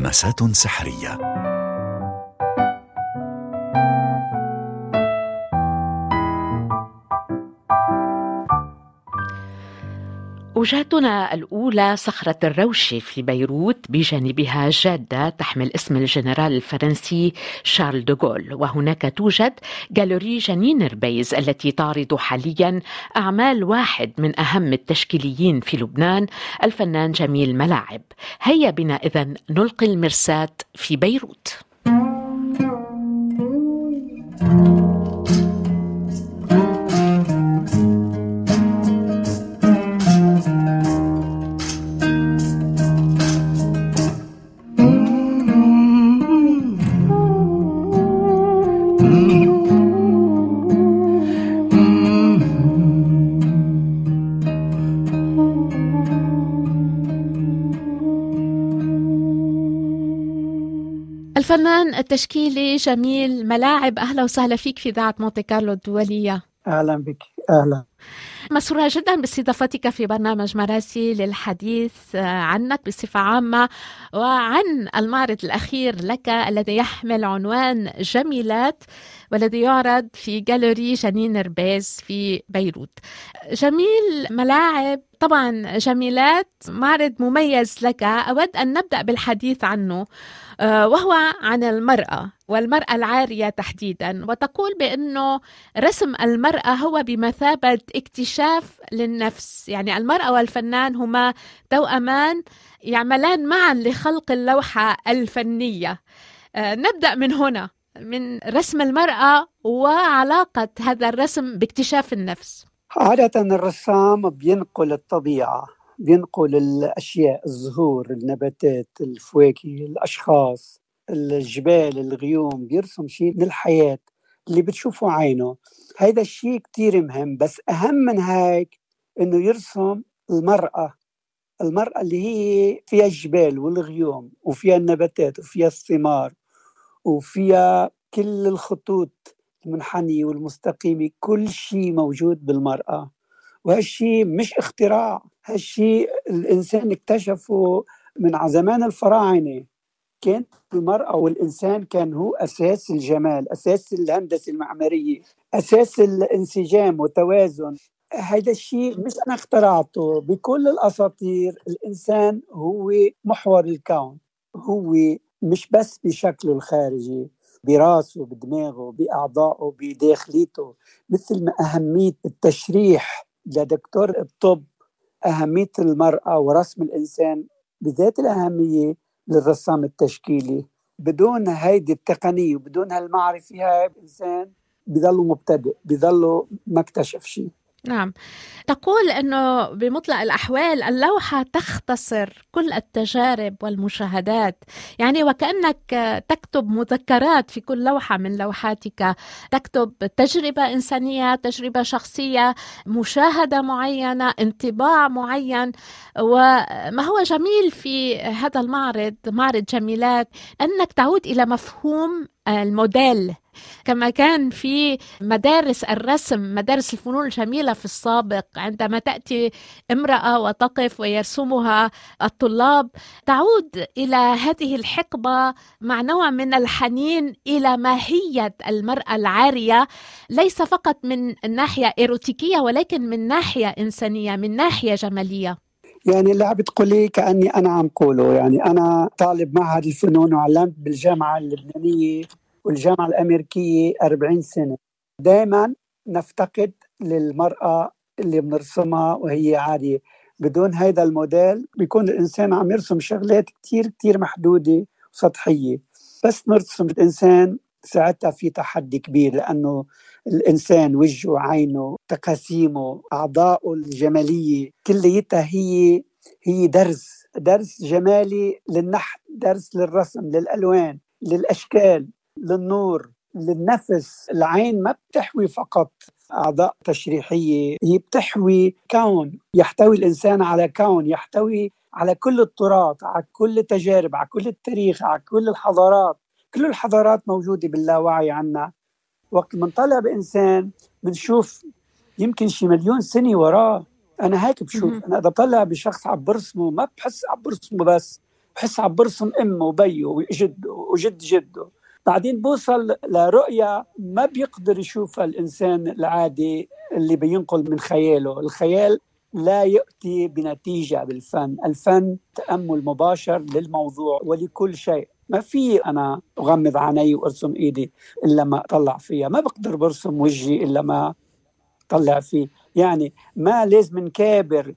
لمسات سحرية. وجهتنا الأولى صخرة الروشة في بيروت بجانبها جادة تحمل اسم الجنرال الفرنسي شارل دوغول وهناك توجد جالوري جنين ربيز التي تعرض حاليا أعمال واحد من أهم التشكيليين في لبنان الفنان جميل ملاعب. هيا بنا إذا نلقي المرساة في بيروت. الفنان التشكيلي جميل ملاعب أهلا وسهلا فيك في إذاعة مونتي كارلو الدولية. أهلا بك أهلا. مسرورة جدا باستضافتك في برنامج مراسي للحديث عنك بصفة عامة وعن المعرض الأخير لك الذي يحمل عنوان جميلات. والذي يعرض في جاليري جنين رباز في بيروت. جميل ملاعب. طبعا جميلات معرض مميز لك. أود أن نبدأ بالحديث عنه. آه، وهو عن المرأة والمرأة العارية تحديدا. وتقول بأنه رسم المرأة هو بمثابة اكتشاف للنفس. يعني المرأة والفنان هما توأمان يعملان معا لخلق اللوحة الفنية. آه، نبدأ من هنا. من رسم المرأة وعلاقة هذا الرسم باكتشاف النفس. عادة الرسام بينقل الطبيعة بينقل الأشياء الزهور النباتات الفواكه الأشخاص الجبال الغيوم بيرسم شيء من الحياة اللي بتشوفه عينه. هيدا الشيء كتير مهم بس أهم من هيك إنه يرسم المرأة المرأة اللي هي فيها الجبال والغيوم وفيها النباتات وفيها الثمار وفيها كل الخطوط المنحنية والمستقيمة كل شيء موجود بالمرأة. وهالشيء مش اختراع هالشيء الإنسان اكتشفه من زمان الفراعنة. كانت المرأة والإنسان كان هو أساس الجمال أساس الهندسة المعمارية أساس الانسجام والتوازن. هذا الشيء مش أنا اخترعته. بكل الأساطير الإنسان هو محور الكون هو مش بس بشكله الخارجي براسه بدماغه بأعضائه بداخليته. مثل ما أهمية التشريح لدكتور الطب أهمية المرأة ورسم الإنسان بذات الأهمية للرسام التشكيلي. بدون هيدي التقنية وبدون هالمعرفة هاي الإنسان بضله مبتدئ بضله ما اكتشف شيء. نعم. تقول إنه بمطلق الأحوال اللوحة تختصر كل التجارب والمشاهدات. يعني وكأنك تكتب مذكرات في كل لوحة من لوحاتك. تكتب تجربة إنسانية تجربة شخصية مشاهدة معينة انطباع معين. وما هو جميل في هذا المعرض معرض جميلات أنك تعود إلى مفهوم الموديل. كما كان في مدارس الرسم مدارس الفنون الجميلة في السابق. عندما تأتي امرأة وتقف ويرسمها الطلاب تعود إلى هذه الحقبة مع نوع من الحنين إلى ماهية المرأة العارية. ليس فقط من ناحية إيروتيكية ولكن من ناحية إنسانية من ناحية جمالية. يعني اللي عم بتقولي كأني أنا عم قوله. يعني أنا طالب معهد الفنون وعلمت بالجامعة اللبنانية والجامعة الأمريكية 40 سنة. دائما نفتقد للمرأة اللي بنرسمها وهي عادية. بدون هيدا الموديل بيكون الإنسان عم يرسم شغلات كتير كتير محدودة وسطحية. بس نرسم الإنسان ساعتها في تحدي كبير لأنه الإنسان وجهه عينه تقاسيمه أعضائه الجمالية كليتها هي هي درس درس جمالي للنحت درس للرسم للألوان للأشكال للنور للنفس. العين ما بتحوي فقط أعضاء تشريحية هي بتحوي كون. يحتوي الإنسان على كون يحتوي على كل التراث على كل التجارب على كل التاريخ على كل الحضارات. كل الحضارات موجودة باللاوعي عنا. وقت منطلع بإنسان بنشوف يمكن شي مليون سنة وراه أنا هيك بشوف. أنا إذا بطلع بشخص عم برسمه ما بحس عم برسمه بس بحس عم برسم أمه وبيه وجده وجد جده. بعدين بوصل لرؤية ما بيقدر يشوفها الإنسان العادي اللي بينقل من خياله. الخيال لا يأتي بنتيجة بالفن. الفن تأمل مباشر للموضوع ولكل شيء. ما في أنا أغمض عيني وأرسم إيدي إلا ما أطلع فيها. ما بقدر برسم وجهي إلا ما طلع فيه. يعني ما لازم نكابر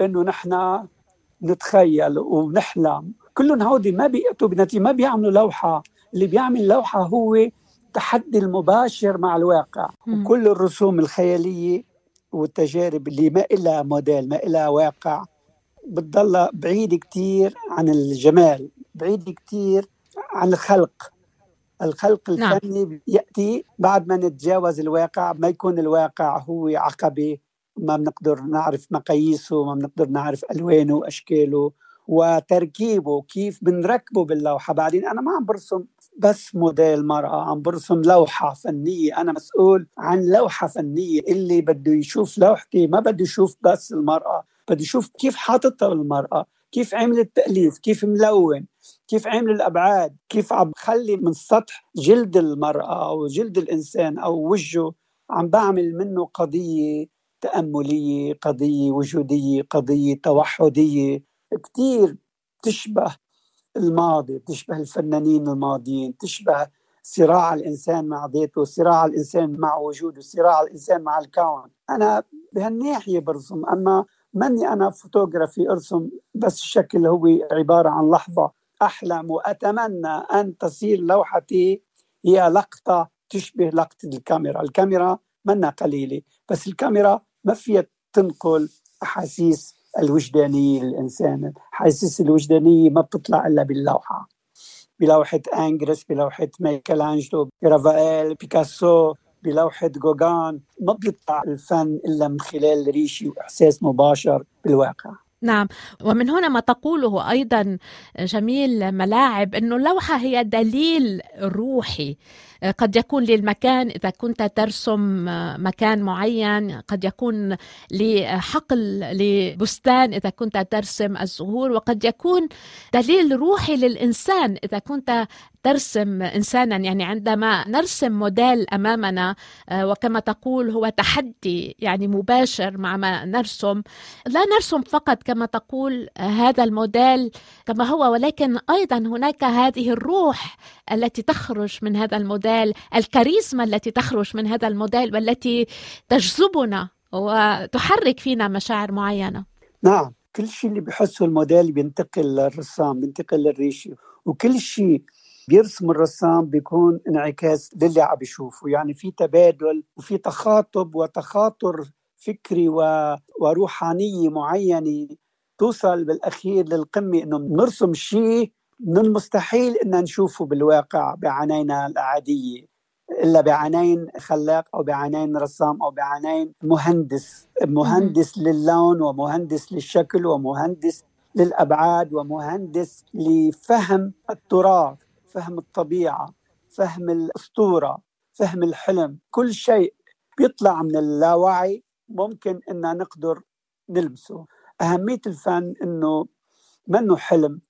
إنه نحن نتخيل ونحلم. كلهم هودي ما بيأتوا بنتيجة ما بيعملوا لوحة. اللي بيعمل لوحة هو تحدي المباشر مع الواقع. وكل الرسوم الخيالية والتجارب اللي ما إلها موديل ما إلها واقع. بتضل بعيد كتير عن الجمال بعيد كتير عن الخلق الخلق نعم. الفني نعم. يأتي بعد ما نتجاوز الواقع ما يكون الواقع هو عقبة ما بنقدر نعرف مقاييسه ما بنقدر نعرف ألوانه وأشكاله وتركيبه كيف بنركبه باللوحة بعدين أنا ما عم برسم بس موديل مرأة عم برسم لوحة فنية أنا مسؤول عن لوحة فنية اللي بده يشوف لوحتي ما بده يشوف بس المرأة بده يشوف كيف حاططها المرأة كيف عمل التأليف كيف ملون كيف عمل الأبعاد؟ كيف عم بخلي من سطح جلد المرأة أو جلد الإنسان أو وجهه عم بعمل منه قضية تأملية قضية وجودية قضية توحدية. كثير تشبه الماضي تشبه الفنانين الماضيين تشبه صراع الإنسان مع ذاته صراع الإنسان مع وجوده صراع الإنسان مع الكون. أنا بهالناحية برسم أما مني أنا فوتوغرافي أرسم بس الشكل هو عبارة عن لحظة. أحلم وأتمنى أن تصير لوحتي هي لقطة تشبه لقطة الكاميرا. الكاميرا منا قليلة بس الكاميرا ما فيها تنقل أحاسيس الوجدانية للإنسان. الأحاسيس الوجدانية ما بتطلع إلا باللوحة. بلوحة أنجرس بلوحة مايكل أنجلو برافائيل بيكاسو بلوحة جوغان ما بيطلع الفن إلا من خلال ريشي وإحساس مباشر بالواقع. نعم. ومن هنا ما تقوله أيضا جميل ملاعب إنه اللوحة هي دليل روحي. قد يكون للمكان إذا كنت ترسم مكان معين قد يكون لحقل لبستان إذا كنت ترسم الزهور وقد يكون دليل روحي للإنسان. إذا كنت ترسم انسانا يعني عندما نرسم موديل أمامنا آه، وكما تقول هو تحدي يعني مباشر مع ما نرسم لا نرسم فقط كما تقول آه، هذا الموديل كما هو ولكن أيضا هناك هذه الروح التي تخرج من هذا الموديل الكاريزما التي تخرج من هذا الموديل والتي تجذبنا وتحرك فينا مشاعر معينة. نعم كل شيء اللي بحسه الموديل بينتقل للرسام بينتقل للريشي وكل شيء بيرسم الرسام بيكون انعكاس للي عم بيشوفه. يعني في تبادل وفي تخاطب وتخاطر فكري و... وروحانية معينة توصل بالأخير للقمة إنه نرسم شيء من المستحيل إن نشوفه بالواقع بعينينا العادية إلا بعينين خلاق أو بعينين رسام أو بعينين مهندس. مهندس للون ومهندس للشكل ومهندس للأبعاد ومهندس لفهم التراث فهم الطبيعة فهم الأسطورة فهم الحلم. كل شيء بيطلع من اللاوعي ممكن إن نقدر نلمسه. أهمية الفن إنه منه حلم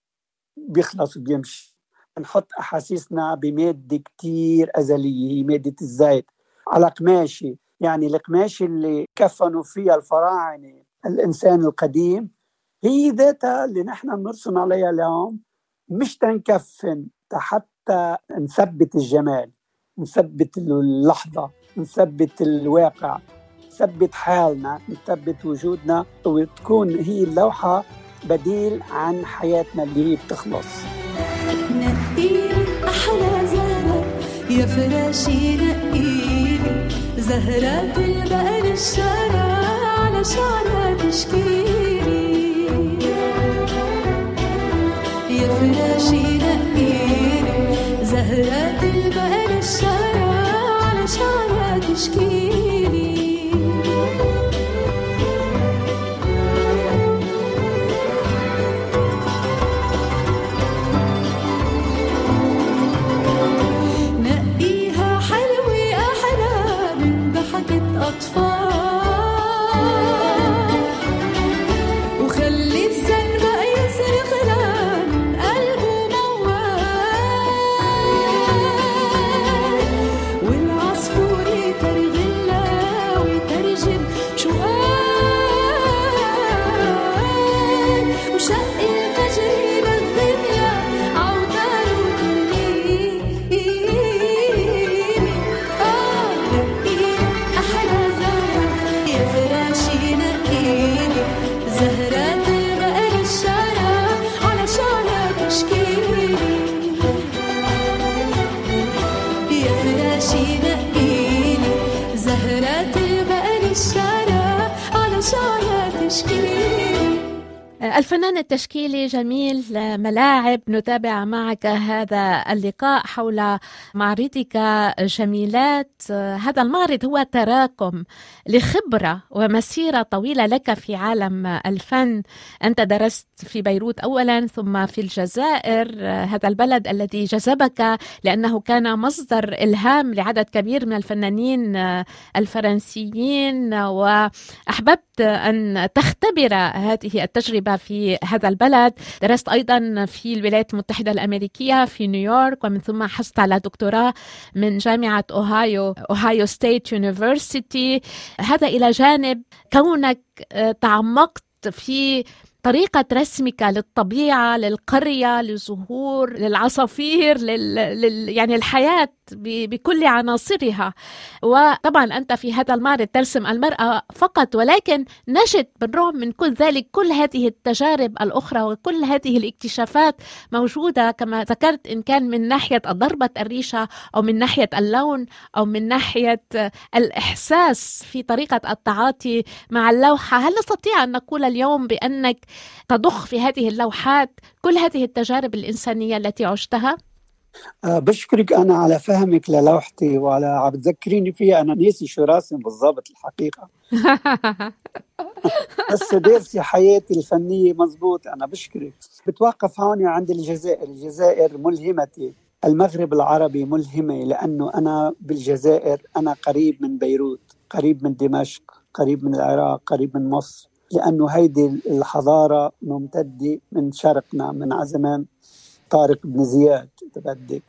بيخلص وبيمشي. نحط أحاسيسنا بمادة كتير أزلية هي مادة الزيت. على قماشه يعني القماشة اللي كفنوا فيها الفراعنة الإنسان القديم هي ذاتها اللي نحن بنرسم عليها اليوم مش تنكفن حتى نثبت الجمال نثبت اللحظة نثبت الواقع. نثبت حالنا نثبت وجودنا وتكون هي اللوحة بديل عن حياتنا اللي هي بتخلص. أحلى زهرة يا فراشي نقيلي زهرة البقر الشارع على شعرها تشكيلي. يا فراشي نقيلي زهرة البقر الشارع على شعرها تشكيلي. الفنان التشكيلي جميل ملاعب نتابع معك هذا اللقاء حول معرضك جميلات. هذا المعرض هو تراكم لخبرة ومسيرة طويلة لك في عالم الفن. أنت درست في بيروت أولا ثم في الجزائر هذا البلد الذي جذبك لأنه كان مصدر إلهام لعدد كبير من الفنانين الفرنسيين. وأحببت أن تختبر هذه التجربة في هذا البلد. درست أيضا في الولايات المتحدة الأمريكية في نيويورك ومن ثم حصلت على دكتوراه من جامعة أوهايو أوهايو State University. هذا إلى جانب كونك تعمقت في طريقة رسمك للطبيعة للقرية للزهور للعصافير لل... لل... يعني الحياة ب... بكل عناصرها. وطبعا أنت في هذا المعرض ترسم المرأة فقط ولكن نجد بالرغم من كل ذلك كل هذه التجارب الأخرى وكل هذه الاكتشافات موجودة. كما ذكرت إن كان من ناحية ضربة الريشة أو من ناحية اللون أو من ناحية الإحساس في طريقة التعاطي مع اللوحة هل نستطيع أن نقول اليوم بأنك تضخ في هذه اللوحات كل هذه التجارب الإنسانية التي عشتها؟ أه بشكرك أنا على فهمك للوحتي وعلى عم بتذكريني فيها. أنا ناسي شو راسم بالضبط الحقيقة. بس دارسي حياتي الفنية مزبوط. أنا بشكرك. بتوقف هون عند الجزائر. الجزائر ملهمتي. المغرب العربي ملهمة لأنه أنا بالجزائر أنا قريب من بيروت قريب من دمشق قريب من العراق قريب من مصر. لأنه هيدي الحضارة ممتدة من شرقنا من زمان. طارق بن زياد إذا بدك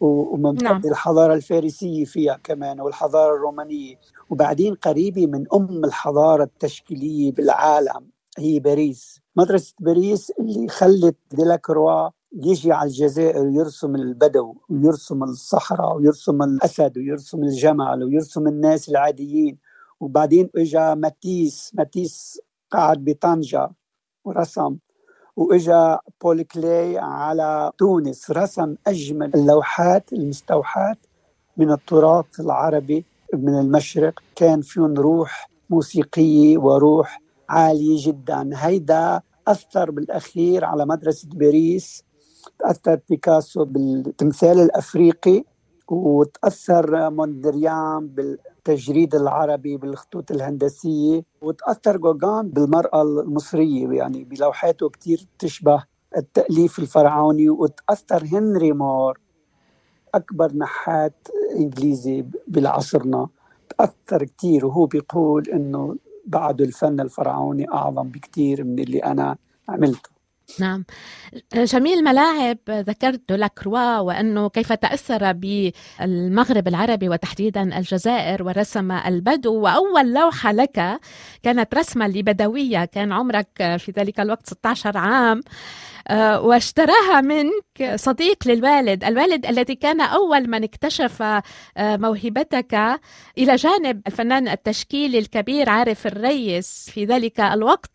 وممتدة نعم. الحضارة الفارسية فيها كمان والحضارة الرومانية. وبعدين قريبة من أم الحضارة التشكيلية بالعالم هي باريس. مدرسة باريس اللي خلت ديلاكروا يجي على الجزائر ويرسم البدو ويرسم الصحراء ويرسم الأسد ويرسم الجمل ويرسم الناس العاديين. وبعدين اجى ماتيس ماتيس قعد بطنجة ورسم وإجا بول كلاي على تونس رسم أجمل اللوحات المستوحاه من التراث العربي من المشرق. كان فيهم روح موسيقية وروح عالية جدا. هيدا أثر بالأخير على مدرسة باريس تأثر بيكاسو بالتمثال الأفريقي وتأثر موندريان بالتجريد العربي بالخطوط الهندسية وتأثر جوجان بالمرأة المصرية. يعني بلوحاته كثير تشبه التأليف الفرعوني وتأثر هنري مور أكبر نحات إنجليزي بالعصرنا. تأثر كثير وهو بيقول إنه بعد الفن الفرعوني أعظم بكثير من اللي أنا عملته. نعم. جميل ملاعب ذكرت لاكروا وأنه كيف تأثر بالمغرب العربي وتحديدا الجزائر ورسم البدو وأول لوحة لك كانت رسمة لبدوية كان عمرك في ذلك الوقت 16 عام. واشتراها منك صديق للوالد الوالد الذي كان أول من اكتشف آه، موهبتك إلى جانب الفنان التشكيلي الكبير عارف الريس في ذلك الوقت.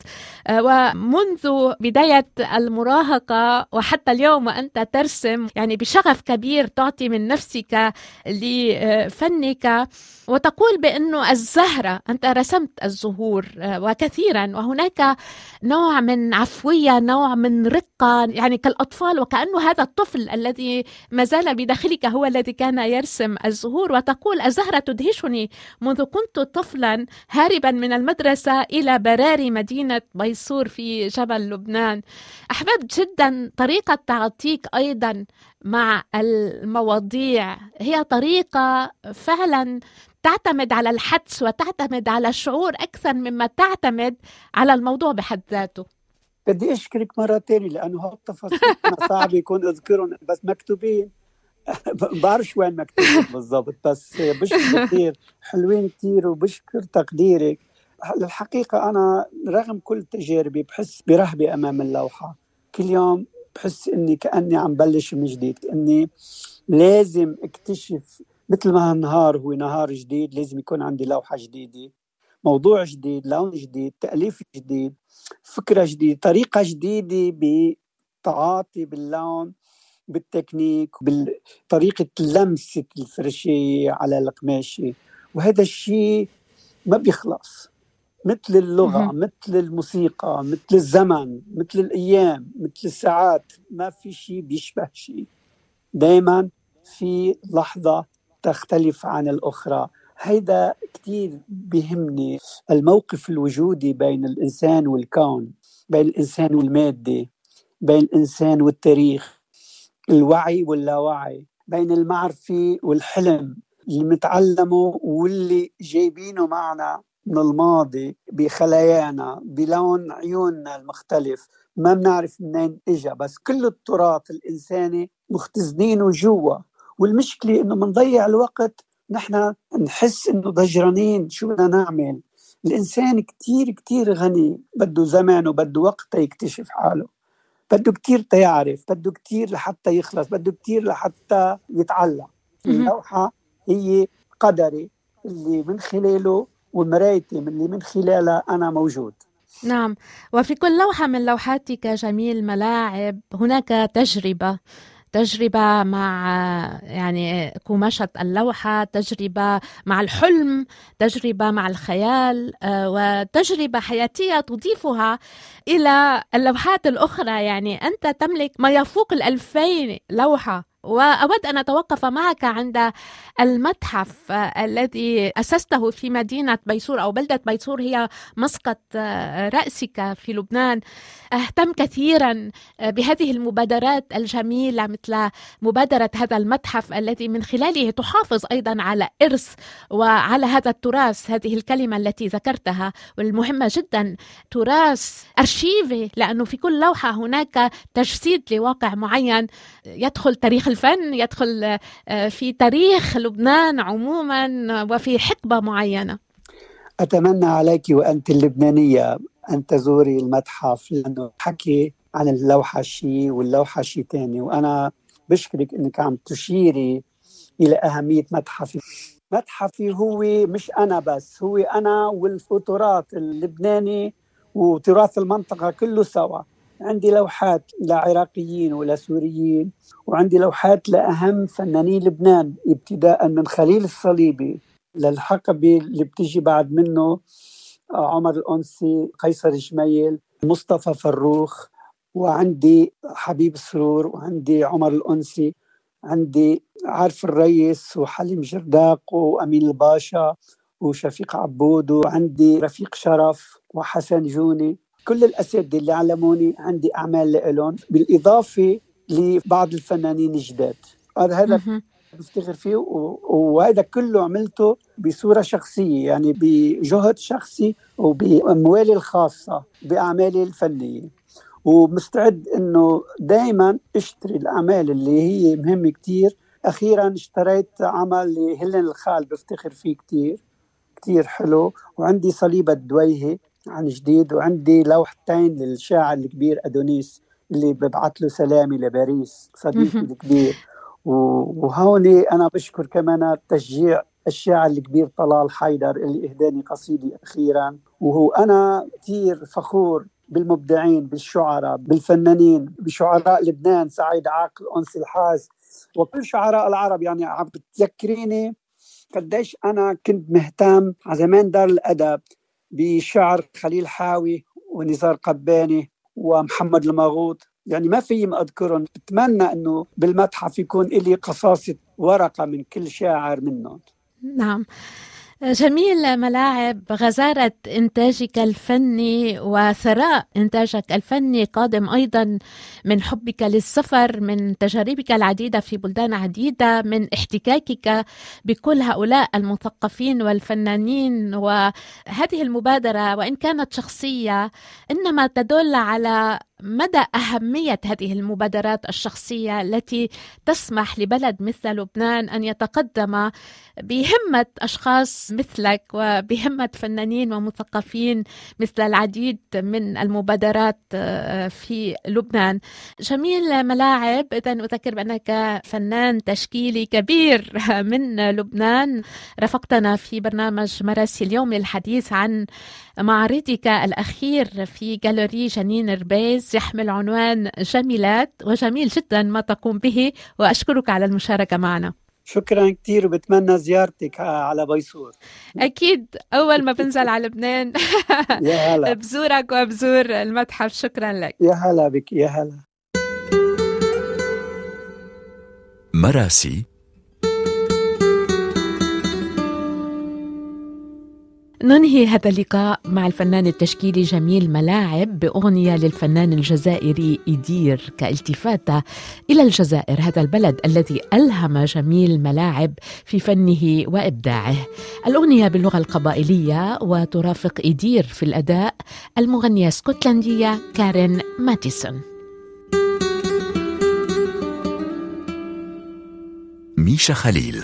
آه، ومنذ بداية المراهقة وحتى اليوم وأنت ترسم يعني بشغف كبير تعطي من نفسك لفنك. وتقول بأنه الزهرة أنت رسمت الزهور وكثيرا وهناك نوع من عفوية نوع من رقة يعني كالأطفال وكأنه هذا الطفل الذي ما زال بداخلك هو الذي كان يرسم الزهور وتقول الزهرة تدهشني منذ كنت طفلا هاربا من المدرسة إلى براري مدينة بيصور في جبل لبنان. أحببت جدا طريقة تعاطيك أيضا مع المواضيع. هي طريقة فعلا تعتمد على الحدس وتعتمد على الشعور أكثر مما تعتمد على الموضوع بحد ذاته. بدي أشكرك مرة تانية لأنه هالتفاصيل صعب يكون أذكرهم بس مكتوبين. بعرفش وين مكتوبين. بالضبط. بس بشكر كثير حلوين كثير وبشكر تقديرك. الحقيقة أنا رغم كل تجاربي بحس برهبة أمام اللوحة. كل يوم بحس إني كأني عم بلش من جديد إني لازم اكتشف مثل ما النهار هو نهار جديد لازم يكون عندي لوحة جديدة. موضوع جديد لون جديد تأليف جديد فكرة جديدة طريقة جديدة بالتعاطي باللون بالتكنيك بطريقة لمسة الفرشية على القماشة. وهذا الشيء ما بيخلص. مثل اللغة مثل الموسيقى مثل الزمن مثل الأيام مثل الساعات ما في شيء بيشبه شيء. دائما في لحظة تختلف عن الأخرى. هيدا كثير بيهمني الموقف الوجودي بين الإنسان والكون بين الإنسان والمادة بين الإنسان والتاريخ الوعي واللاوعي بين المعرفة والحلم اللي متعلمه واللي جايبينه معنا من الماضي بخلايانا بلون عيوننا المختلف. ما بنعرف منين اجى بس كل التراث الإنساني مختزنينه جوا. والمشكلة إنه بنضيع الوقت نحن نحس إنه ضجرانين شو بدنا نعمل؟ الإنسان كتير كتير غني بده زمان وبده وقت يكتشف حاله. بده كتير تيعرف بده كتير لحتى يخلص بده كتير لحتى يتعلم. اللوحة هي قدري اللي من خلاله ومرايتي من اللي من خلالها أنا موجود. نعم. وفي كل لوحة من لوحاتك جميل ملاعب هناك تجربة. تجربة مع يعني قماشة اللوحة تجربة مع الحلم تجربة مع الخيال آه، وتجربة حياتية تضيفها إلى اللوحات الأخرى. يعني أنت تملك ما يفوق الألفين لوحة. وأود أن أتوقف معك عند المتحف الذي أسسته في مدينة بيسور أو بلدة بيسور هي مسقط رأسك في لبنان. أهتم كثيرا بهذه المبادرات الجميلة مثل مبادرة هذا المتحف الذي من خلاله تحافظ أيضا على إرث وعلى هذا التراث هذه الكلمة التي ذكرتها والمهمة جدا تراث أرشيفي لأنه في كل لوحة هناك تجسيد لواقع معين يدخل تاريخ يدخل آه، في تاريخ لبنان عموما وفي حقبة معينة. أتمنى عليك وأنت اللبنانية أن تزوري المتحف لأنه حكي عن اللوحة شيء واللوحة شيء ثاني وأنا بشكرك أنك عم تشيري إلى أهمية متحفي. متحفي هو مش أنا بس هو أنا والفوتورات اللبناني وتراث المنطقة كله سوا. عندي لوحات لعراقيين ولا سوريين وعندي لوحات لأهم فنانين لبنان ابتداء من خليل الصليبي للحقبة اللي بتجي بعد منه آه، عمر الأنسي قيصر جميل مصطفى فروخ وعندي حبيب سرور وعندي عمر الأنسي عندي عارف الريس وحليم جرداق وأمين الباشا وشفيق عبود وعندي رفيق شرف وحسن جوني. كل الأساتذة اللي علموني عندي أعمال لهم بالإضافة لبعض الفنانين الجداد. هذا هذا بفتخر فيه وهذا كله عملته بصورة شخصية يعني بجهد شخصي وبأموالي الخاصة بأعمالي الفنية. ومستعد إنه دائما أشتري الأعمال اللي هي مهمة كثير أخيرا اشتريت عمل لهلن الخال بفتخر فيه كثير كثير حلو وعندي صليبة دويهي عن جديد وعندي لوحتين للشاعر الكبير أدونيس اللي ببعث له سلامي لباريس صديقي الكبير. وهون أنا بشكر كمان تشجيع الشاعر الكبير طلال حيدر اللي إهداني قصيدة أخيرا. وهو أنا كثير فخور بالمبدعين بالشعراء بالفنانين بشعراء لبنان سعيد عاقل أنس الحاز وكل شعراء العرب يعني عم بتذكريني قديش أنا كنت مهتم على زمان دار الأدب. بشعر خليل حاوي ونزار قباني ومحمد المغوط. يعني ما في ما أذكرهم. بتمنى إنه بالمتحف يكون لي قصاصة ورقة من كل شاعر منهم. نعم. جميل ملاعب غزارة إنتاجك الفني وثراء إنتاجك الفني قادم أيضا من حبك للسفر من تجاربك العديدة في بلدان عديدة من احتكاكك بكل هؤلاء المثقفين والفنانين. وهذه المبادرة وإن كانت شخصية إنما تدل على مدى أهمية هذه المبادرات الشخصية التي تسمح لبلد مثل لبنان أن يتقدم بهمة أشخاص مثلك وبهمة فنانين ومثقفين مثل العديد من المبادرات آه، في لبنان. جميل ملاعب. إذا أذكر بأنك فنان تشكيلي كبير من لبنان. رافقتنا في برنامج مراسي اليوم للحديث عن معرضك الأخير في جاليري جنين ربيز. يحمل عنوان جميلات وجميل جدا ما تقوم به وأشكرك على المشاركة معنا. شكرا كثير وبتمنى زيارتك على بيصور. أكيد أول ما بنزل على لبنان. يا هلا. بزورك وبزور المتحف. شكرا لك. يا هلا بك يا هلا. مراسي ننهي هذا اللقاء مع الفنان التشكيلي جميل ملاعب بأغنية للفنان الجزائري إدير كالتفاتة إلى الجزائر هذا البلد الذي ألهم جميل ملاعب في فنه وإبداعه. الأغنية باللغة القبائلية وترافق إدير في الأداء المغنية اسكتلندية كارين ماتيسون. ميشا خليل.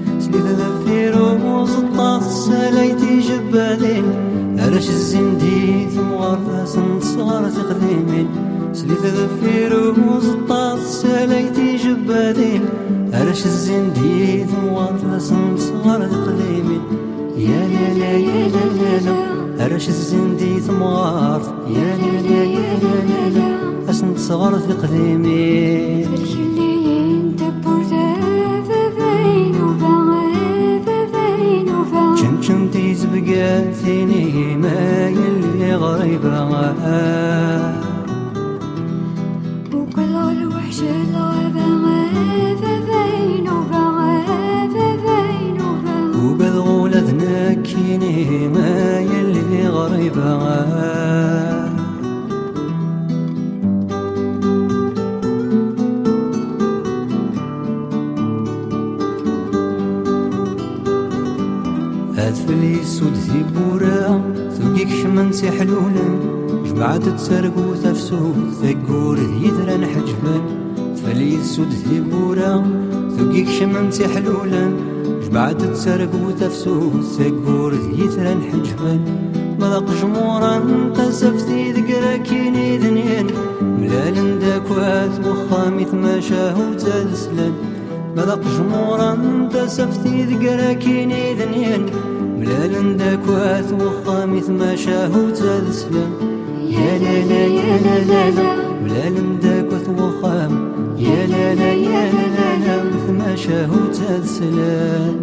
سليت ذفيرو زطاس سلايتي جبالين أرش الزين ديت مغرفاس صغار تقديمين سليت ذفيرو زطاس سلايتي جبالين أرش الزين ديت مغرفاس صغار تقديمين يا لا لا يا لا لا لا أرش الزندي ثمار يا ليل يا يا لا أسنت صغر في قديمي بقاتيني ما يلي غريبة وكل الوحش الغابة غابة بين وغابة بين وقد غولتنا كيني ما يلي غريبة أدفلي سود ذي بورا ثوقيك شمن سيحلولا جمعت تسرقو تفسود ثقور ذي ذران حجبان تفلي سود ذي بورا ثوقيك شمن سيحلولا جمعت تسرقو تفسود ثقور ذي ذران حجبان مذاق جمورا قسفتي ذكرى كيني ذنين ملال داكوات وخامي تماشاه وتسلن مذاق جمورا قسفتي ذكرى كيني ذنين ملال داكوات وخامي تماشاه وتسلن يا لا لا يا لا لا لا. ملال داكوات وخام يا لا لا يا لا لا لا. تماشاه وتسلن